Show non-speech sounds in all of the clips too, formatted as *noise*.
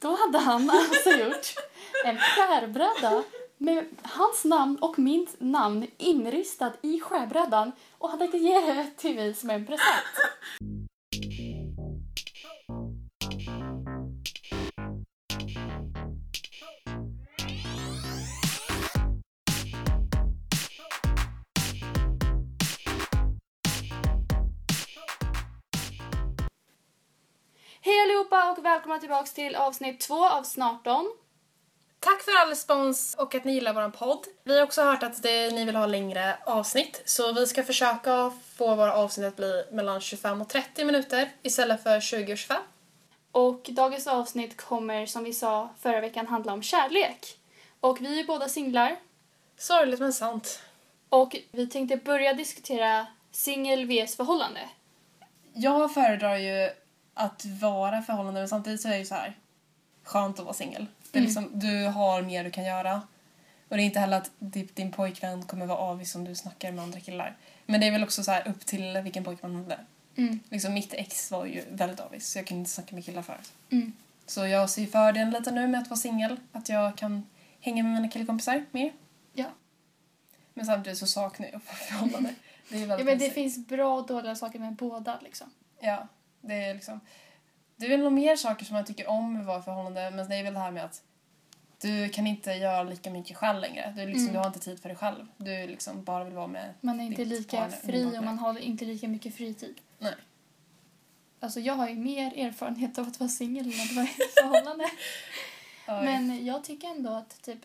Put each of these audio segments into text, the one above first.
Då hade han alltså gjort en skärbräda med hans namn och mitt namn inristat i skärbrädan och hade gett det till mig som en present. Välkomna tillbaka till avsnitt två av Snarton. Tack för all respons och att ni gillar vår podd. Vi har också hört att det, ni vill ha längre avsnitt så vi ska försöka få våra avsnitt att bli mellan 25 och 30 minuter istället för 20 och 25. Och dagens avsnitt kommer som vi sa förra veckan handla om kärlek. Och vi är båda singlar Sorgligt men sant. och vi tänkte börja diskutera singel vs förhållande. Jag föredrar ju att vara förhållande men samtidigt så är det ju så här skönt att vara singel. Det är Mm. liksom, du har mer du kan göra. Och det är inte heller att din, pojkvän kommer vara avis om du snackar med andra killar. Men det är väl också så här upp till vilken pojkvän man hade. Mm. Liksom mitt ex var ju väldigt avis så jag kunde inte snacka med killar förut. Mm. Så jag ser fördelen lite nu med att vara singel. Att jag kan hänga med mina killkompisar mer. Ja. Men samtidigt så saknar jag förhållande. Det är ja väldigt men det finns bra och dåliga saker med båda liksom. Ja, det är liksom... Det är väl nog mer saker som man tycker om med i förhållande men det är väl det här med att du kan inte göra lika mycket själv längre. Du, liksom, Mm. du har inte tid för dig själv. Du liksom bara vill vara med... Man är inte lika barn- fri och man har inte lika mycket fritid. Nej. Alltså jag har ju mer erfarenhet av att vara singel än att vara i ett förhållande. *laughs* Men jag tycker ändå att typ...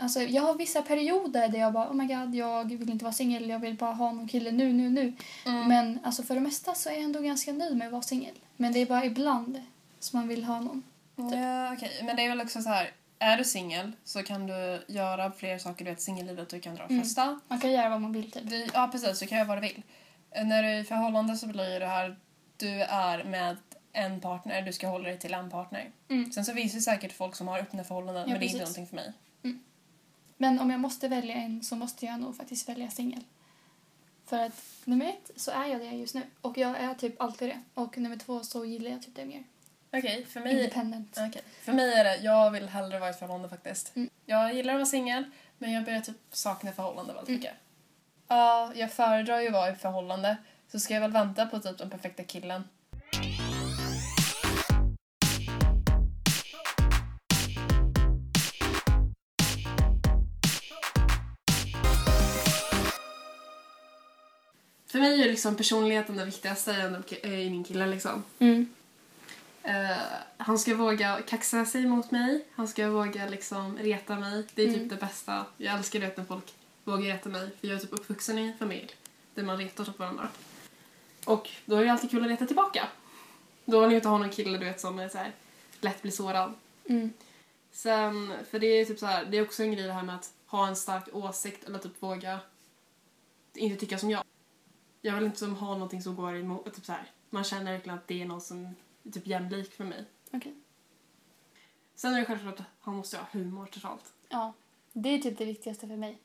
Alltså jag har vissa perioder där jag bara oh my god jag vill inte vara singel, jag vill bara ha någon kille nu, nu, nu. Mm. Men alltså för det mesta så är jag ändå ganska nöjd med att vara singel. Men det är bara ibland som man vill ha någon. Ja, okej. Men det är väl också så här... Är du singel så kan du göra fler saker. Du vet, singellivet. Du kan dra och Mm. festa. Man kan göra vad man vill typ. Du, ja, precis. Du kan göra vad du vill. När du är i förhållande så blir det här... Du är med en partner. Du ska hålla dig till en partner. Mm. Sen så finns det säkert folk som har öppna förhållanden. Ja, men det är inte någonting för mig. Men om jag måste välja en så måste jag nog faktiskt välja singel. För att nummer ett så är jag det just nu. Och jag är typ alltid det. Och nummer två så gillar jag typ det mer. Okej, för mig... Independent. Okej. För mig är det, jag vill hellre vara i ett förhållande faktiskt. Mm. Jag gillar att vara singel, men jag börjar typ sakna förhållande väldigt Mm. mycket. Ja, jag föredrar ju att vara i förhållande. Så ska jag väl vänta på typ den perfekta killen. Mig är liksom personligheten det viktigaste i i min kille liksom. Mm. Eh, han ska våga kaxa sig mot mig. Han ska våga liksom reta mig. Det är typ Mm. det bästa. Jag älskar det när folk vågar reta mig. För jag är typ uppvuxen i en familj där man retar typ varandra. Och då är det alltid kul att reta tillbaka. Då vill jag inte ha någon kille du vet som är så här, lätt blir sårad. Mm. Sen, för det är typ så här, det är också en grej det här med att ha en stark åsikt eller typ våga inte tycka som jag. Jag vill inte som ha någonting som går emot, typ så här. Man känner verkligen att det är någon som är typ jämlik för mig. Okej. Sen är det självklart att han måste ha humor totalt. Ja. Det är typ det viktigaste för mig.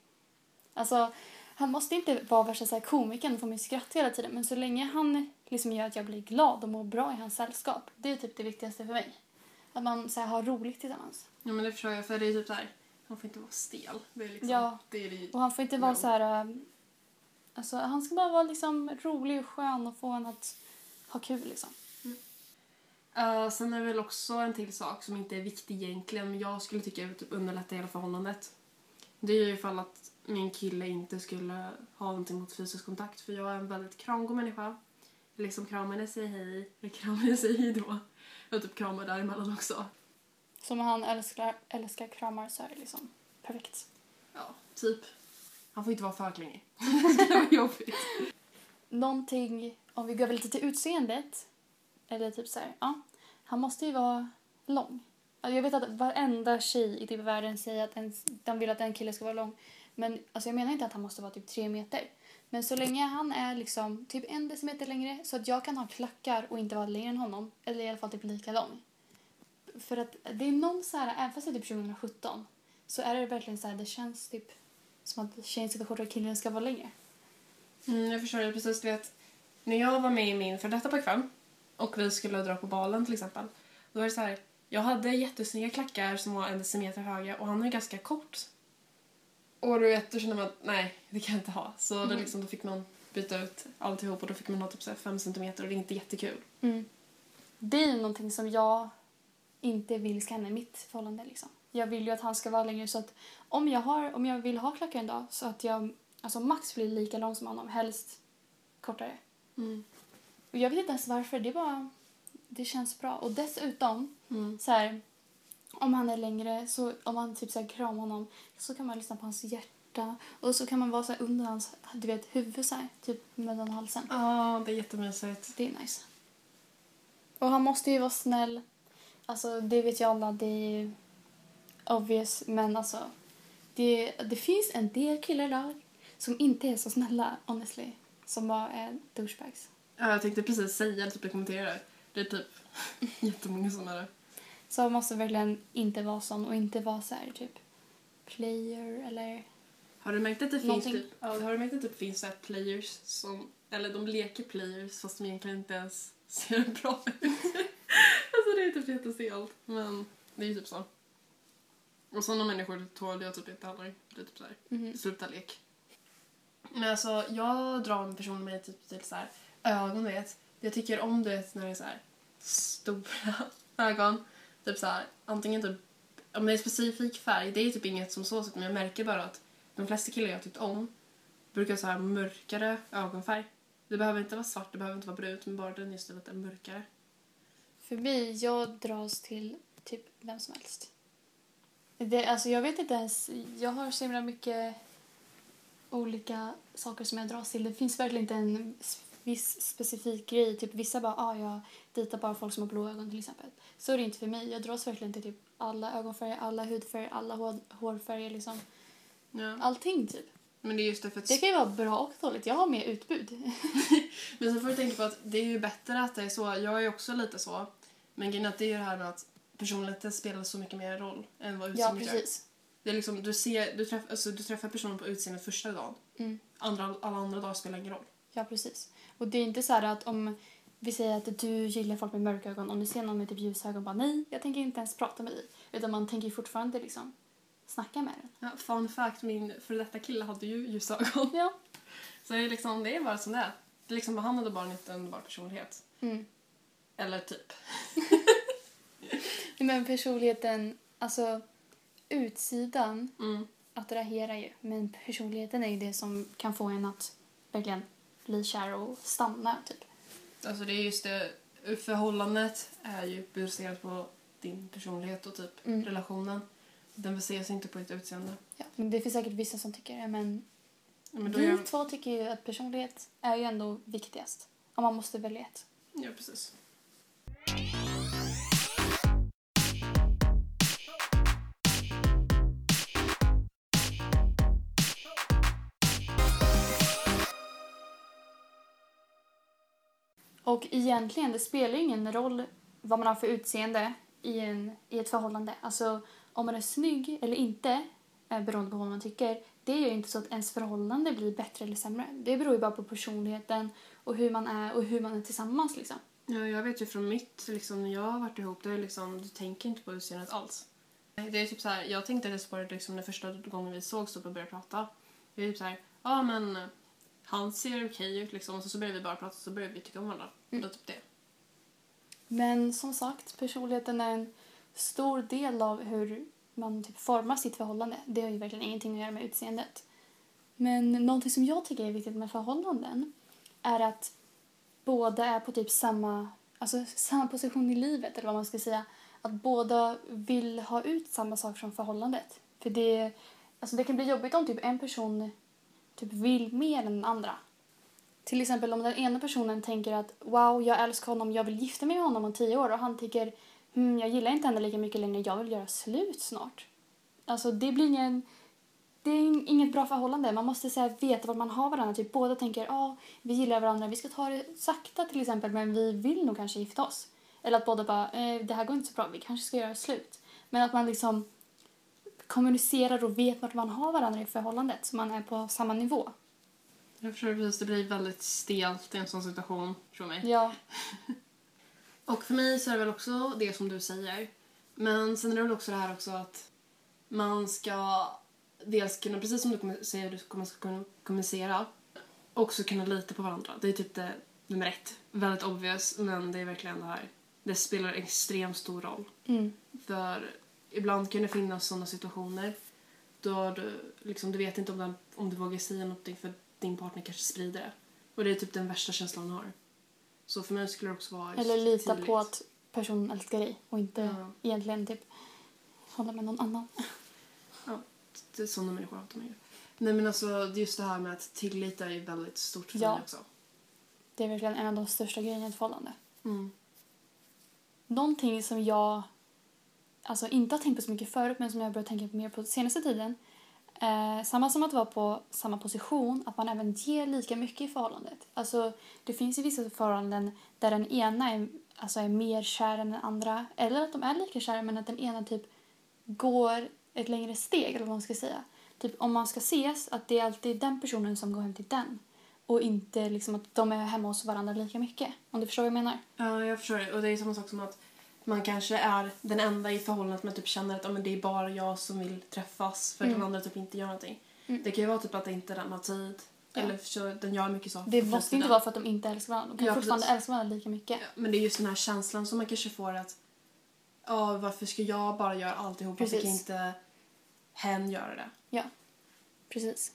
Alltså, han måste inte vara värsta så här komikern och få mig att skratta hela tiden. Men så länge han liksom gör att jag blir glad och mår bra i hans sällskap. Det är typ det viktigaste för mig. Att man så här, har roligt tillsammans. Ja men det förstår jag för det är typ så här. han får inte vara stel. Det är liksom, Ja. det är det Och han får inte vara så här... Alltså, han ska bara vara liksom rolig och skön och få en att ha kul liksom. Uh, sen är det väl också en till sak som inte är viktig egentligen men jag skulle tycka typ underlätta hela förhållandet. Det är ju ifall att min kille inte skulle ha någonting mot fysisk kontakt för jag är en väldigt kramgod människa. Jag liksom kramar henne, säger hej, jag kramar henne, säger hej då. Jag typ kramar däremellan också. Som han älskar, älskar kramar så är det liksom perfekt. Ja, typ. Han får inte vara för klängig. *laughs* det var jobbigt. Någonting, om vi går lite till utseendet. Eller typ så här, ja. Han måste ju vara lång. Alltså jag vet att varenda tjej i typ världen säger att en, de vill att en kille ska vara lång. Men alltså jag menar inte att han måste vara typ tre meter. Men så länge han är liksom typ en decimeter längre så att jag kan ha klackar och inte vara längre än honom. Eller i alla fall typ lika lång. För att det är någon så här, även fast det är typ 2017 så är det verkligen så här, det känns typ som att tjejen ska vara kortare och killen ska vara längre. Mm, jag förstår det precis. Du vet, när jag var med i min för detta pojkvän och vi skulle dra på balen till exempel. Då var det så här, Jag hade jättesnygga klackar som var en decimeter höga och han är ganska kort. Och du vet, då kände man att nej, det kan jag inte ha. Så Mm. då, liksom, då fick man byta ut alltihop och då fick man ha typ så här fem centimeter och det är inte jättekul. Mm. Det är ju någonting som jag inte vill ska hända i mitt förhållande. Liksom. Jag vill ju att han ska vara längre så att om jag, har, om jag vill ha klackar en dag så att jag alltså max blir lika lång som honom, helst kortare. Mm. Och jag vet inte ens varför, det bara det känns bra. Och dessutom, Mm. så här, om han är längre, så om man typ så här kramar honom så kan man lyssna på hans hjärta och så kan man vara så här under hans du vet, huvud så här, typ mellan halsen. Ja, det är jättemysigt. Det är nice. Och han måste ju vara snäll. Alltså, det vet ju alla. Det är ju obvious. Men alltså, det, det finns en del killar idag som inte är så snälla, honestly. Som bara är douchebags. Ja, jag tänkte precis säga typ kommentera det. Det är typ *laughs* jättemånga som är det. Så man måste verkligen inte vara sån och inte vara så här typ player eller... Har du märkt att det finns typ, ja, har du märkt att det typ finns så players som, eller de leker players fast de egentligen inte ens *laughs* ser bra ut. *laughs* alltså det är typ jättestelt. Men det är ju typ så. Och sådana människor tål jag typ inte heller. Det är typ såhär, Mhm. sluta lek. Men alltså jag drar en person med typ till så här ögon du vet. Jag tycker om du vet när det är så här stora *laughs* ögon. Typ så här, antingen typ om det är specifik färg, det är typ inget som så men jag märker bara att de flesta killar jag tyckt om brukar ha så här mörkare ögonfärg. Det behöver inte vara svart, det behöver inte vara brunt, men bara den just är lite mörkare. För mig, jag dras till typ vem som helst. Det, alltså jag vet inte ens, jag har så himla mycket olika saker som jag dras till. Det finns verkligen inte en viss specifik grej. Typ vissa bara, ah, jag dejtar bara folk som har blå ögon till exempel. Så är det inte för mig. Jag dras verkligen till typ alla ögonfärger, alla hudfärger, alla hår, hårfärger liksom. Ja. Allting typ. Men det är just det för att... Det kan ju vara bra och dåligt. Jag har mer utbud. *laughs* Men så får du tänka på att det är ju bättre att det är så. Jag är också lite så. Men grejen att det är ju det här med att personligheten spelar så mycket mer roll än vad ja, utseendet gör. precis. Det är liksom, du, ser, du, träff, alltså, du träffar personen på utseendet första dagen. Mm. Andra, alla andra dagar spelar ingen roll. Ja, precis. Och det är inte så här att om vi säger att du gillar folk med mörka ögon, om du ser någon med typ ljusa ögon, bara nej, jag tänker inte ens prata med dig. Utan man tänker fortfarande liksom snacka med den. Ja, fun fact, min för detta kille hade ju ljusa ögon. Ja. Så det är liksom, det är bara som det är. Det är liksom, han hade bara en underbar personlighet. Mm. Eller typ. *laughs* Men personligheten, alltså utsidan Mm. attraherar ju. Men personligheten är ju det som kan få en att verkligen bli kär och stanna typ. Alltså det är just det, förhållandet är ju baserat på din personlighet och typ Mm. relationen. Den baseras inte på ditt utseende. Ja. Men det finns säkert vissa som tycker det, men, Ja, men vi är två tycker ju att personlighet är ju ändå viktigast. Om man måste välja ett. Ja, precis. Och egentligen, det spelar ju ingen roll vad man har för utseende i, en, i ett förhållande. Alltså om man är snygg eller inte, eh, beroende på vad man tycker, det är ju inte så att ens förhållande blir bättre eller sämre. Det beror ju bara på personligheten och hur man är och hur man är tillsammans liksom. Ja, jag vet ju från mitt, liksom, när jag har varit ihop, det är liksom, du tänker inte på utseendet alls. Det är typ så här, jag tänkte det på det liksom, den första gången vi sågs och började prata. Det är typ så här, ja men han ser okej ut liksom, och så, så började vi bara prata och så började vi tycka om varandra. Mm. Det typ det. Men som sagt, personligheten är en stor del av hur man typ formar sitt förhållande. Det har ju verkligen ingenting att göra med utseendet. Men någonting som jag tycker är viktigt med förhållanden är att båda är på typ samma, alltså samma position i livet, eller vad man ska säga. Att båda vill ha ut samma sak från förhållandet. För det, alltså det kan bli jobbigt om typ en person typ vill mer än den andra. Till exempel om den ena personen tänker att wow, jag älskar honom, jag vill gifta mig med honom om tio år och han tycker hmm, jag gillar inte henne lika mycket längre, jag vill göra slut snart. Alltså det blir ingen, det är inget bra förhållande. Man måste så här, veta vad man har varandra. Typ båda tänker ja, oh, vi gillar varandra, vi ska ta det sakta till exempel men vi vill nog kanske gifta oss. Eller att båda bara, eh, det här går inte så bra, vi kanske ska göra slut. Men att man liksom kommunicerar och vet vart man har varandra i förhållandet så man är på samma nivå. Jag förstår precis, det blir väldigt stelt i en sån situation, tror mig. Ja, *laughs* Och för mig så är det väl också det som du säger. Men sen är det väl också det här också att man ska dels kunna, precis som du säga, du kommer ska kunna kommunicera, också kunna lita på varandra. Det är typ det nummer ett. Väldigt obvious, men det är verkligen det här. Det spelar extremt stor roll. Mm. För ibland kan det finnas sådana situationer då du, liksom, du vet inte om, den, om du vågar säga någonting för din partner kanske sprider det. Och det är typ den värsta känslan man har. Så för mig skulle det också vara Eller lita tydligt. på att personen älskar dig och inte Ja. egentligen typ hålla med någon annan. Det är sådana människor hatar man ju. Nej men alltså just det här med att tillit är väldigt stort för Ja. mig också. Det är verkligen en av de största grejerna i ett förhållande. Mm. Någonting som jag alltså inte har tänkt på så mycket förut men som jag har börjat tänka på mer på senaste tiden. Eh, samma som att vara på samma position, att man även ger lika mycket i förhållandet. Alltså, det finns ju vissa förhållanden där den ena är, alltså, är mer kär än den andra. Eller att de är lika kära men att den ena typ går ett längre steg, eller vad man ska säga. Typ om man ska ses, att det är alltid den personen som går hem till den. Och inte liksom att de är hemma hos varandra lika mycket. Om du förstår vad jag menar? Ja, jag förstår det. Och det är samma sak som att man kanske är den enda i förhållandet men typ känner att ja, men det är bara jag som vill träffas för Mm. den andra typ inte gör någonting. Mm. Det kan ju vara typ att inte den har tid. Ja. Eller så den gör mycket saker. Det måste inte vara för att de inte älskar varandra. De kan Ja, fortfarande precis. älska varandra lika mycket. Ja, men det är just den här känslan som man kanske får att ja, varför ska jag bara göra alltihop? Varför kan Precis. inte hen göra det? Precis.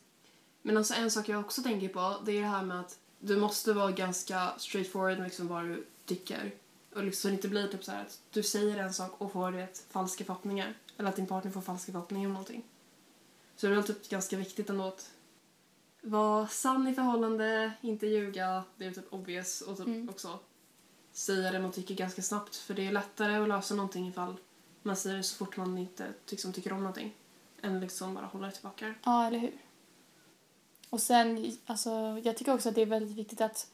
Men alltså en sak jag också tänker på det är det här med att du måste vara ganska straightforward med liksom vad du tycker. Och liksom så det inte blir typ så här att du säger en sak och får det falska förhoppningar. Eller att din partner får falska förhoppningar om någonting. Så det är väl typ ganska viktigt ändå att vara sann i förhållande, inte ljuga. Det är typ obvious och typ Mm. också säga det man tycker ganska snabbt. För det är lättare att lösa någonting ifall man säger det så fort man inte liksom, tycker om någonting. Än liksom bara hålla det tillbaka. Ja, eller hur? Och sen, alltså, jag tycker också att det är väldigt viktigt att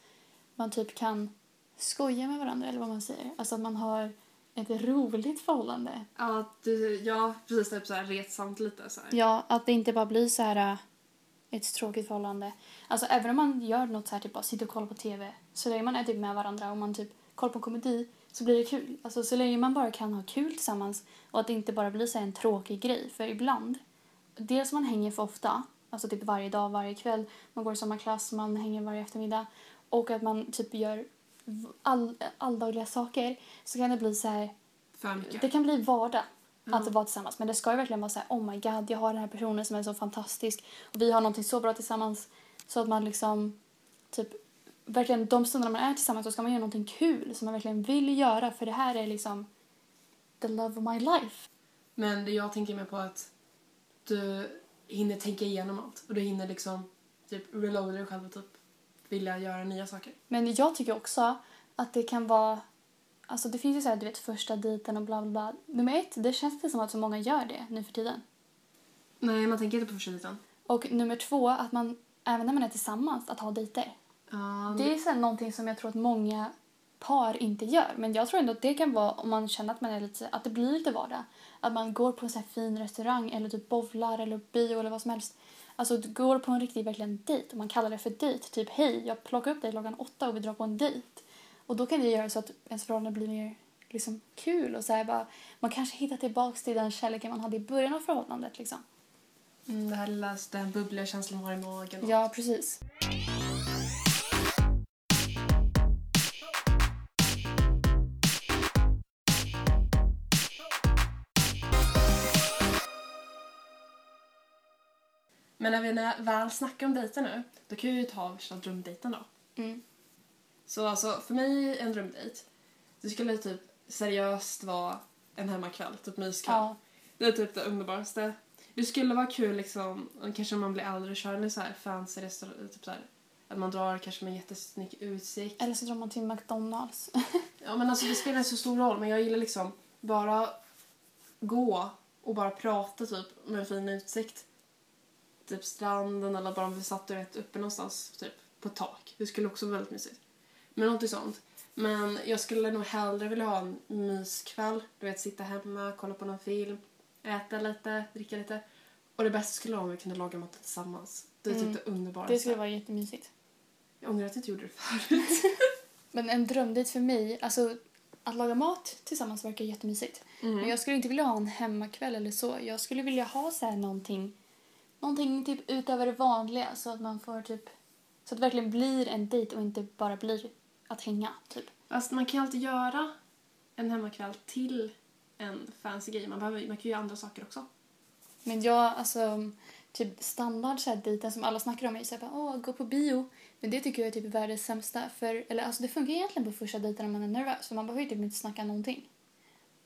man typ kan skoja med varandra, eller vad man säger. Alltså att man har ett roligt förhållande. Ja, du, ja precis. Typ så här retsamt lite. Så här. Ja, att det inte bara blir så här äh, ett tråkigt förhållande. Alltså även om man gör något så här, typ bara sitter och kollar på TV, så länge man är typ med varandra och man typ kollar på komedi så blir det kul. Alltså så länge man bara kan ha kul tillsammans och att det inte bara blir så en tråkig grej. För ibland, dels man hänger för ofta, alltså typ varje dag, varje kväll, man går i samma klass, man hänger varje eftermiddag och att man typ gör all, alldagliga saker så kan det bli så här det kan bli vardag Ja. att vara tillsammans. Men det ska ju verkligen vara så här, oh my god, jag har den här personen som är så fantastisk. Och vi har någonting så bra tillsammans. Så att man liksom, typ, verkligen de stunderna man är tillsammans så ska man göra någonting kul som man verkligen vill göra. För det här är liksom the love of my life. Men jag tänker mer på att du hinner tänka igenom allt. Och du hinner liksom typ reloada dig själv och typ vilja göra nya saker. Men jag tycker också att det kan vara, alltså det finns ju så här, du vet första dejten och bla bla bla. Nummer ett, det känns inte som att så många gör det nu för tiden. Nej, man tänker inte på första dejten. Och nummer två, att man, även när man är tillsammans, att ha dejter. Ja, Det är här någonting som jag tror att många par inte gör. Men jag tror ändå att det kan vara om man känner att man är lite, att det blir lite vardag. Att man går på en så här fin restaurang eller typ bowlar eller bio eller vad som helst. Alltså du går på en riktig verkligen dejt och man kallar det för dejt. Typ hej, jag plockar upp dig klockan åtta och vi drar på en dejt. Och då kan det göra så att ens förhållande blir mer liksom kul och så här bara, man kanske hittar tillbaks till den kärleken man hade i början av förhållandet liksom. mm, det här lilla, den bubbliga känslan man har i magen. och- Ja, precis. Men när vi väl snackar om dejter nu, då kan vi ju ta värsta drömdejten då. Mm. Så alltså, för mig en drömdejt, det skulle typ seriöst vara en hemmakväll, typ myskväll. Ja, Det är typ det underbaraste. Det skulle vara kul liksom, kanske om man blir äldre och kör en så här fancy restaurang, typ så här, att man drar kanske med jättesnygg utsikt. eller så drar man till McDonalds. *laughs* Ja men alltså det spelar inte så stor roll men jag gillar liksom bara gå och bara prata typ med en fin utsikt. Typ stranden eller bara om vi satt rätt uppe någonstans typ på ett tak. Det skulle också vara väldigt mysigt. Men någonting sånt. Men jag skulle nog hellre vilja ha en myskväll. Du vet sitta hemma, kolla på någon film, äta lite, dricka lite. Och det bästa skulle vara om vi kunde laga maten tillsammans. Det är typ Mm. det underbaraste. Det skulle vara jättemysigt. Jag ångrar att jag inte gjorde det *laughs* förut. Men en drömdejt för mig, alltså att laga mat tillsammans verkar jättemysigt. Mm. Men jag skulle inte vilja ha en hemmakväll eller så. Jag skulle vilja ha så här någonting, någonting typ utöver det vanliga så att man får typ, så att det verkligen blir en dejt och inte bara blir att hänga typ. Fast man kan ju alltid göra en hemmakväll till en fancy grej. Man, behöver, man kan ju göra andra saker också. Men jag, alltså, typ standard så här dejten som alla snackar om är så här, bara, åh, gå på bio. Men det tycker jag är typ världens sämsta. För, eller alltså det funkar egentligen på första dejten när man är nervös. Så man behöver ju typ inte snacka någonting.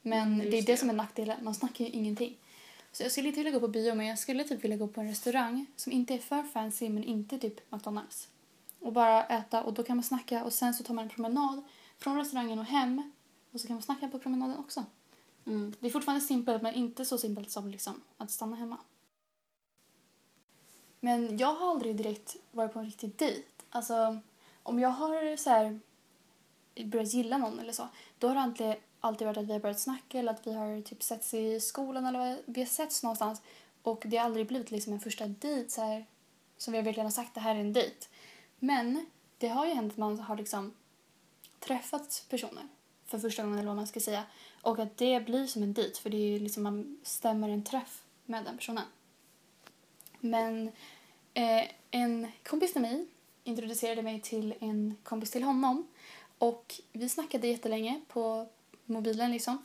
Men Mm, det är det det. som är nackdelen. Man snackar ju ingenting. Så jag skulle inte vilja gå på bio men jag skulle typ vilja gå på en restaurang som inte är för fancy men inte typ McDonalds. Och bara äta och då kan man snacka och sen så tar man en promenad från restaurangen och hem. Och så kan man snacka på promenaden också. Mm. Det är fortfarande simpelt men inte så simpelt som liksom att stanna hemma. Men jag har aldrig direkt varit på en riktig dejt. Alltså, om jag har så här, börjat gilla någon eller så, då har det alltid, varit att vi har börjat snacka eller att vi har typ setts i skolan eller vad- vi har setts någonstans. Och det har aldrig blivit liksom en första dejt så här, som vi verkligen har sagt det här är en dejt. Men det har ju hänt att man har liksom träffat personer för första gången eller vad man ska säga. Och att det blir som en dejt för det är liksom man stämmer en träff med den personen. Men eh, en kompis till mig introducerade mig till en kompis till honom och vi snackade jättelänge på mobilen liksom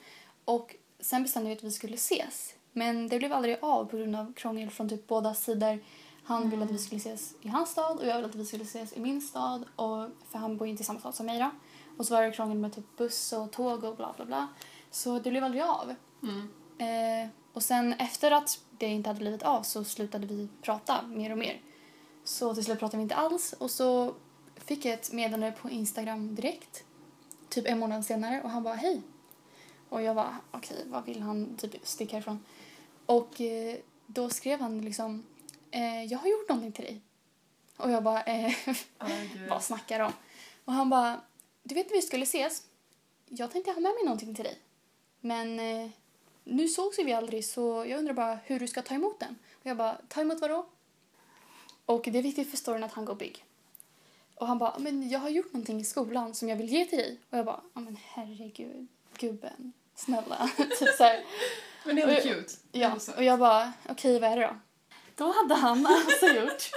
och sen bestämde vi att vi skulle ses. Men det blev aldrig av på grund av krångel från typ båda sidor. Han ville att vi skulle ses i hans stad och jag ville att vi skulle ses i min stad och för han bor inte i samma stad som mig då. Och så var det krångel med typ buss och tåg och bla bla bla. Så det blev aldrig av. Mm. Eh, och sen efter att det inte hade blivit av så slutade vi prata mer och mer. Så till slut pratade vi inte alls och så fick jag ett meddelande på Instagram direkt. Typ en månad senare och han bara hej. Och jag bara okej vad vill han typ sticka härifrån. Och eh, då skrev han liksom eh, jag har gjort någonting till dig. Och jag bara eh, *laughs* vad snackar de? Och han bara, du vet när vi skulle ses? Jag tänkte ha med mig någonting till dig. Men eh, nu sågs ju vi aldrig så jag undrar bara hur du ska ta emot den. Och jag bara, ta emot vad då? Och det är viktigt för storyn att han går big. Och han bara, men jag har gjort någonting i skolan som jag vill ge till dig. Och jag bara, ja men herregud, gubben, snälla. *laughs* typ så här. Men det är ändå cute. Ja, och jag bara, okej vad är det då? Då hade han *laughs* alltså gjort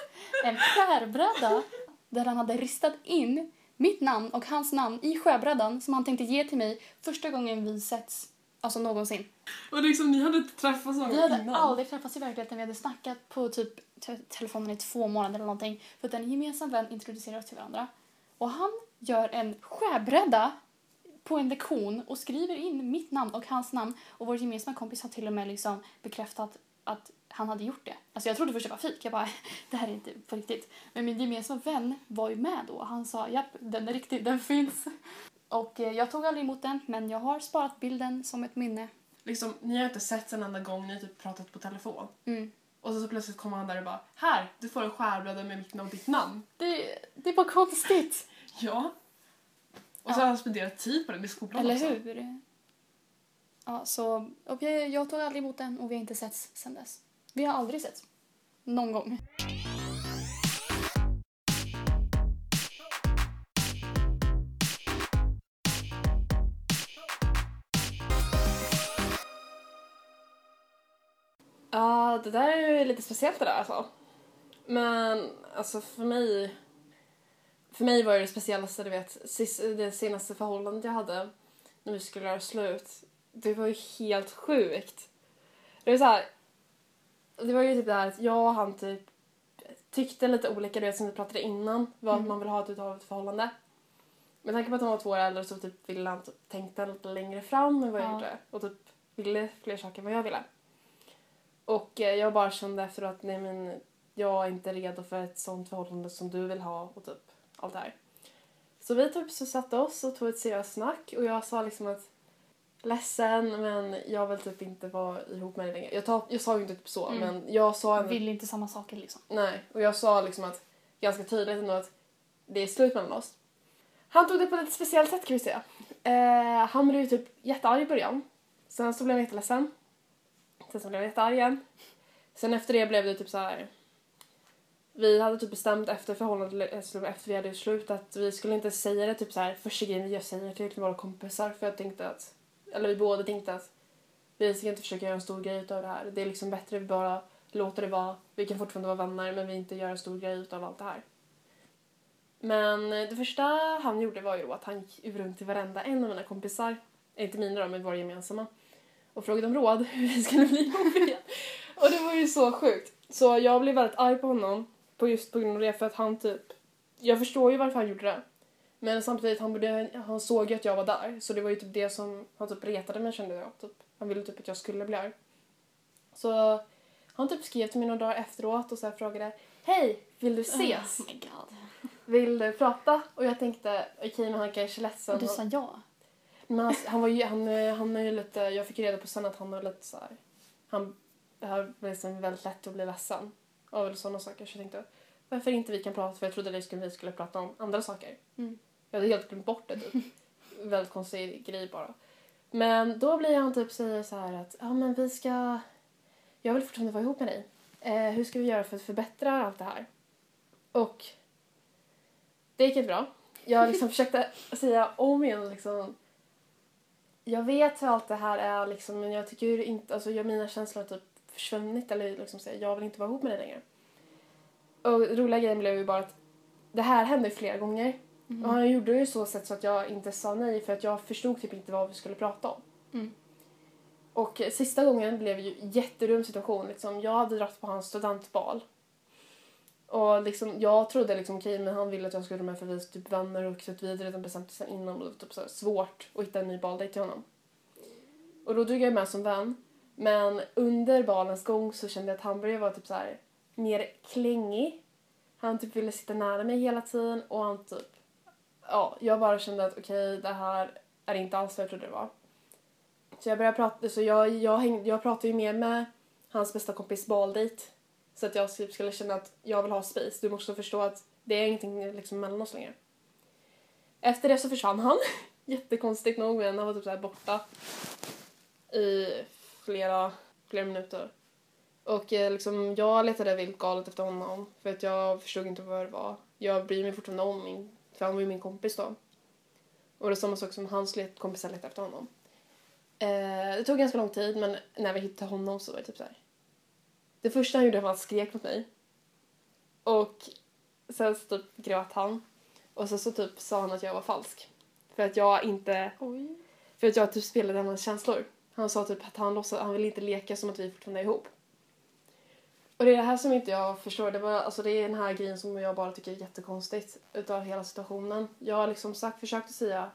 en skärbräda där han hade ristat in mitt namn och hans namn i skärbrädan som han tänkte ge till mig första gången vi setts, alltså någonsin. Och liksom, ni hade inte träffats någon Vi hade innan? aldrig träffats i verkligheten, vi hade snackat på typ te- telefonen i två månader eller någonting för att en gemensam vän introducerade oss till varandra. Och han gör en skärbräda på en lektion och skriver in mitt namn och hans namn och vår gemensamma kompis har till och med liksom bekräftat att han hade gjort det. Alltså jag trodde först det var fik. Jag bara, *laughs* det här är inte på riktigt. Men min gemensamma vän var ju med då. Han sa, japp, den är riktig, den finns. Och eh, jag tog aldrig emot den, men jag har sparat bilden som ett minne. Liksom, ni har inte sett en enda gång, ni har typ pratat på telefon. Mm. Och så, så plötsligt kommer han där och bara Här, du får en skärbräda med mitt namn och ditt namn. Det, det var konstigt. *laughs* Ja. Och så har han spenderat tid på den i skolan Eller också. hur? Ja, så och jag, jag tog aldrig emot den och vi har inte setts sen dess. Vi har aldrig setts. Någon gång. Ja, det där är ju lite speciellt det där alltså. Men alltså för mig... För mig var det det speciellaste, du vet, det senaste förhållandet jag hade när vi skulle göra slut. Det var ju helt sjukt. Det var så här, Det var ju typ det här att jag och han typ tyckte lite olika, du vet som vi pratade innan, vad Mm. man vill ha ut av ett förhållande. Med tanke på att han var två år äldre så typ ville han typ tänkte lite längre fram än vad jag Ja. gjorde. Och typ ville fler saker än vad jag ville. Och eh, jag bara kände efteråt att nej men jag är inte redo för ett sånt förhållande som du vill ha och typ allt det här. Så vi typ så satte oss och tog ett seriöst snack och jag sa liksom att ledsen men jag vill typ inte vara ihop med dig längre. Jag, tar, jag sa ju inte typ så Mm. men jag sa ändå, Vill inte samma saker liksom. nej och jag sa liksom att ganska tydligt ändå att det är slut mellan oss. Han tog det på ett lite speciellt sätt kan vi säga. Eh, han blev ju typ jättearg i början. Sen så blev han jätteledsen. Sen så blev han jättearg igen. Sen efter det blev det typ så här. Vi hade typ bestämt efter förhållandet, eh, efter vi hade slut att vi skulle inte säga det typ så här första grejen jag säger till våra kompisar för jag tänkte att, eller vi båda tänkte att Vi ska inte försöka göra en stor grej utav det här. Det är liksom bättre att vi bara låter det vara. Vi kan fortfarande vara vänner men vi inte gör en stor grej utav allt det här. Men eh, det första han gjorde var ju då att han gick runt till varenda en av mina kompisar, eh, inte mina då, men våra gemensamma, och frågade om råd *laughs* hur vi skulle bli ihop igen. Och det var ju så sjukt. Så jag blev väldigt arg på honom, på just på grund av det, för att han typ, jag förstår ju varför han gjorde det. Men samtidigt, han, borde, han såg ju att jag var där, så det var ju typ det som han typ retade mig kände jag. Typ. Han ville typ att jag skulle bli arg. Så han typ skrev till mig några dagar efteråt och så här frågade Hej, vill du ses? Oh my god. Vill du prata? Och jag tänkte, okej men han kanske är ledsen. Och du sa ja. Men han, han var ju, han, han är ju lite, jag fick reda på sen att han var lite så här, han, var liksom väldigt lätt att bli ledsen av eller sådana saker. Så jag tänkte, varför inte vi kan prata? För jag trodde skulle, vi skulle prata om andra saker. Mm. Jag hade helt glömt bort det typ. *laughs* väldigt konstig grej bara. Men då blir han typ säger så här att, ja men vi ska, jag vill fortfarande vara ihop med dig. Eh, hur ska vi göra för att förbättra allt det här? Och det gick inte bra. Jag liksom *laughs* försökte säga om igen liksom. Jag vet hur allt det här är liksom, men jag tycker inte, alltså jag, mina känslor typ försvunnit eller liksom säga jag vill inte vara ihop med dig längre. Och roliga grejen blev ju bara att det här hände flera gånger. Mm. Och han gjorde ju så sätt så att jag inte sa nej för att jag förstod typ inte vad vi skulle prata om. Mm. Och sista gången blev ju jätterum situation liksom. Jag hade dragit på hans studentbal. Och liksom, jag trodde liksom okej, men han ville att jag skulle med för vi typ vänner och så att vi hade redan bestämt oss innan och det var typ så svårt att hitta en ny baldejt till honom. Och då drog jag med som vän. Men under balens gång så kände jag att han började vara typ så här mer klängig. Han typ ville sitta nära mig hela tiden och han typ, ja, jag bara kände att okej, okay, det här är inte alls vad jag trodde det var. Så jag började prata, så jag, jag, häng, jag pratade ju mer med hans bästa kompis baldejt. Så att jag typ skulle känna att jag vill ha space. Du måste förstå att det är ingenting liksom mellan oss längre. Efter det så försvann han. *laughs* Jättekonstigt nog men han var typ så här borta i flera, flera minuter. Och eh, liksom, jag letade vilt galet efter honom för att jag förstod inte vad det var. Jag bryr mig fortfarande om min, för han var ju min kompis då. Och det är samma sak som hans let- kompisar letade efter honom. Eh, det tog ganska lång tid men när vi hittade honom så var det typ så här. Det första han gjorde var att han skrek mot mig. Och sen så typ grät han. Och så, så typ sa han att jag var falsk. För att jag inte, Oj. för att jag typ spelade hans känslor. Han sa typ att han låtsas, han vill inte leka som att vi fortfarande är ihop. Och det är det här som inte jag förstår. Det, var, alltså det är den här grejen som jag bara tycker är jättekonstigt utav hela situationen. Jag har liksom sagt, försökt att säga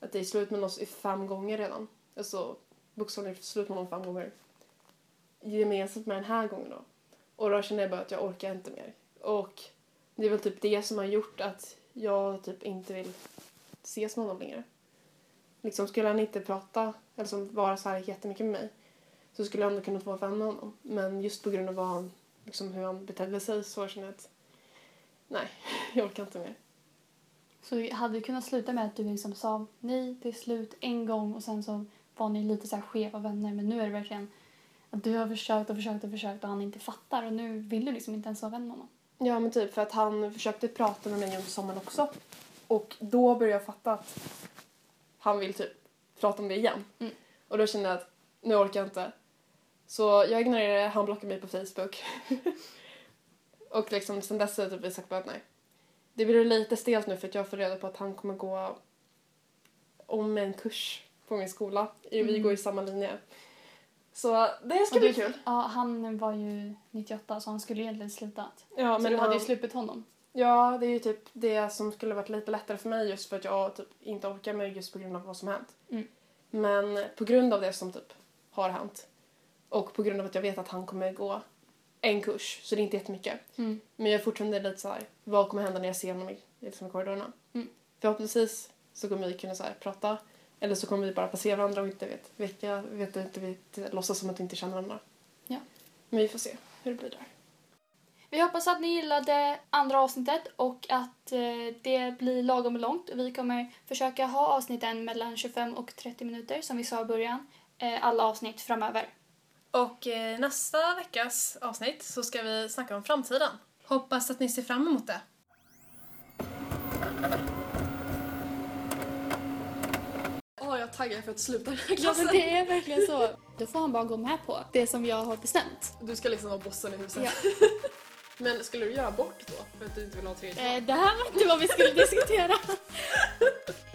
att det är slut med oss i fem gånger redan. Alltså bokstavligen slut med honom fem gånger. Gemensamt med den här gången då. Och då känner jag bara att jag orkar inte mer. Och det är väl typ det som har gjort att jag typ inte vill ses med honom längre. Liksom skulle han inte prata eller som vara så här jättemycket med mig så skulle jag ändå kunnat vara vän med honom. Men just på grund av vad han, liksom hur han betedde sig så känner jag att nej, *laughs* jag orkar inte mer. Så det hade kunnat sluta med att du liksom sa nej, det är slut en gång och sen så var ni lite så här skeva vänner men nu är det verkligen att du har försökt och försökt och försökt och han inte fattar och nu vill du liksom inte ens vara vän med honom. Ja men typ för att han försökte prata med mig under sommaren också. Och då började jag fatta att han vill typ prata om det igen. Mm. Och då kände jag att nu orkar jag inte. Så jag ignorerade det, han blockade mig på Facebook. *laughs* och liksom sen dess har jag typ sagt bara att nej. Det blir lite stelt nu för att jag får reda på att han kommer gå om en kurs på min skola. Vi Mm. går i samma linje. Så det ska bli kul. Ja, han var ju 98 så han skulle egentligen slutat. Ja, så men du hade ju sluppit honom. Ja, det är ju typ det som skulle varit lite lättare för mig just för att jag typ inte orkar med just på grund av vad som hänt. Mm. Men på grund av det som typ har hänt och på grund av att jag vet att han kommer gå en kurs, så det är inte jättemycket. Mm. Men jag är fortfarande lite så här, vad kommer hända när jag ser honom i, liksom i korridorerna? Mm. Förhoppningsvis så kommer vi kunna så här, prata eller så kommer vi bara passera varandra och inte vet vilka, vet inte vi låtsas som att vi inte känner varandra. Ja. Men vi får se hur det blir där. Vi hoppas att ni gillade andra avsnittet och att eh, det blir lagom långt. Vi kommer försöka ha avsnitten mellan 25 och 30 minuter som vi sa i början. Eh, alla avsnitt framöver. Och eh, nästa veckas avsnitt så ska vi snacka om framtiden. Hoppas att ni ser fram emot det. Åh, jag taggad för att sluta den här Ja klassen. men det är verkligen så. Då får han bara gå med på det som jag har bestämt. Du ska liksom vara bossen i huset. Ja. *laughs* Men skulle du göra bort då? För att du inte vill ha tredje barn? Eh, det här var inte vad vi skulle diskutera. *laughs*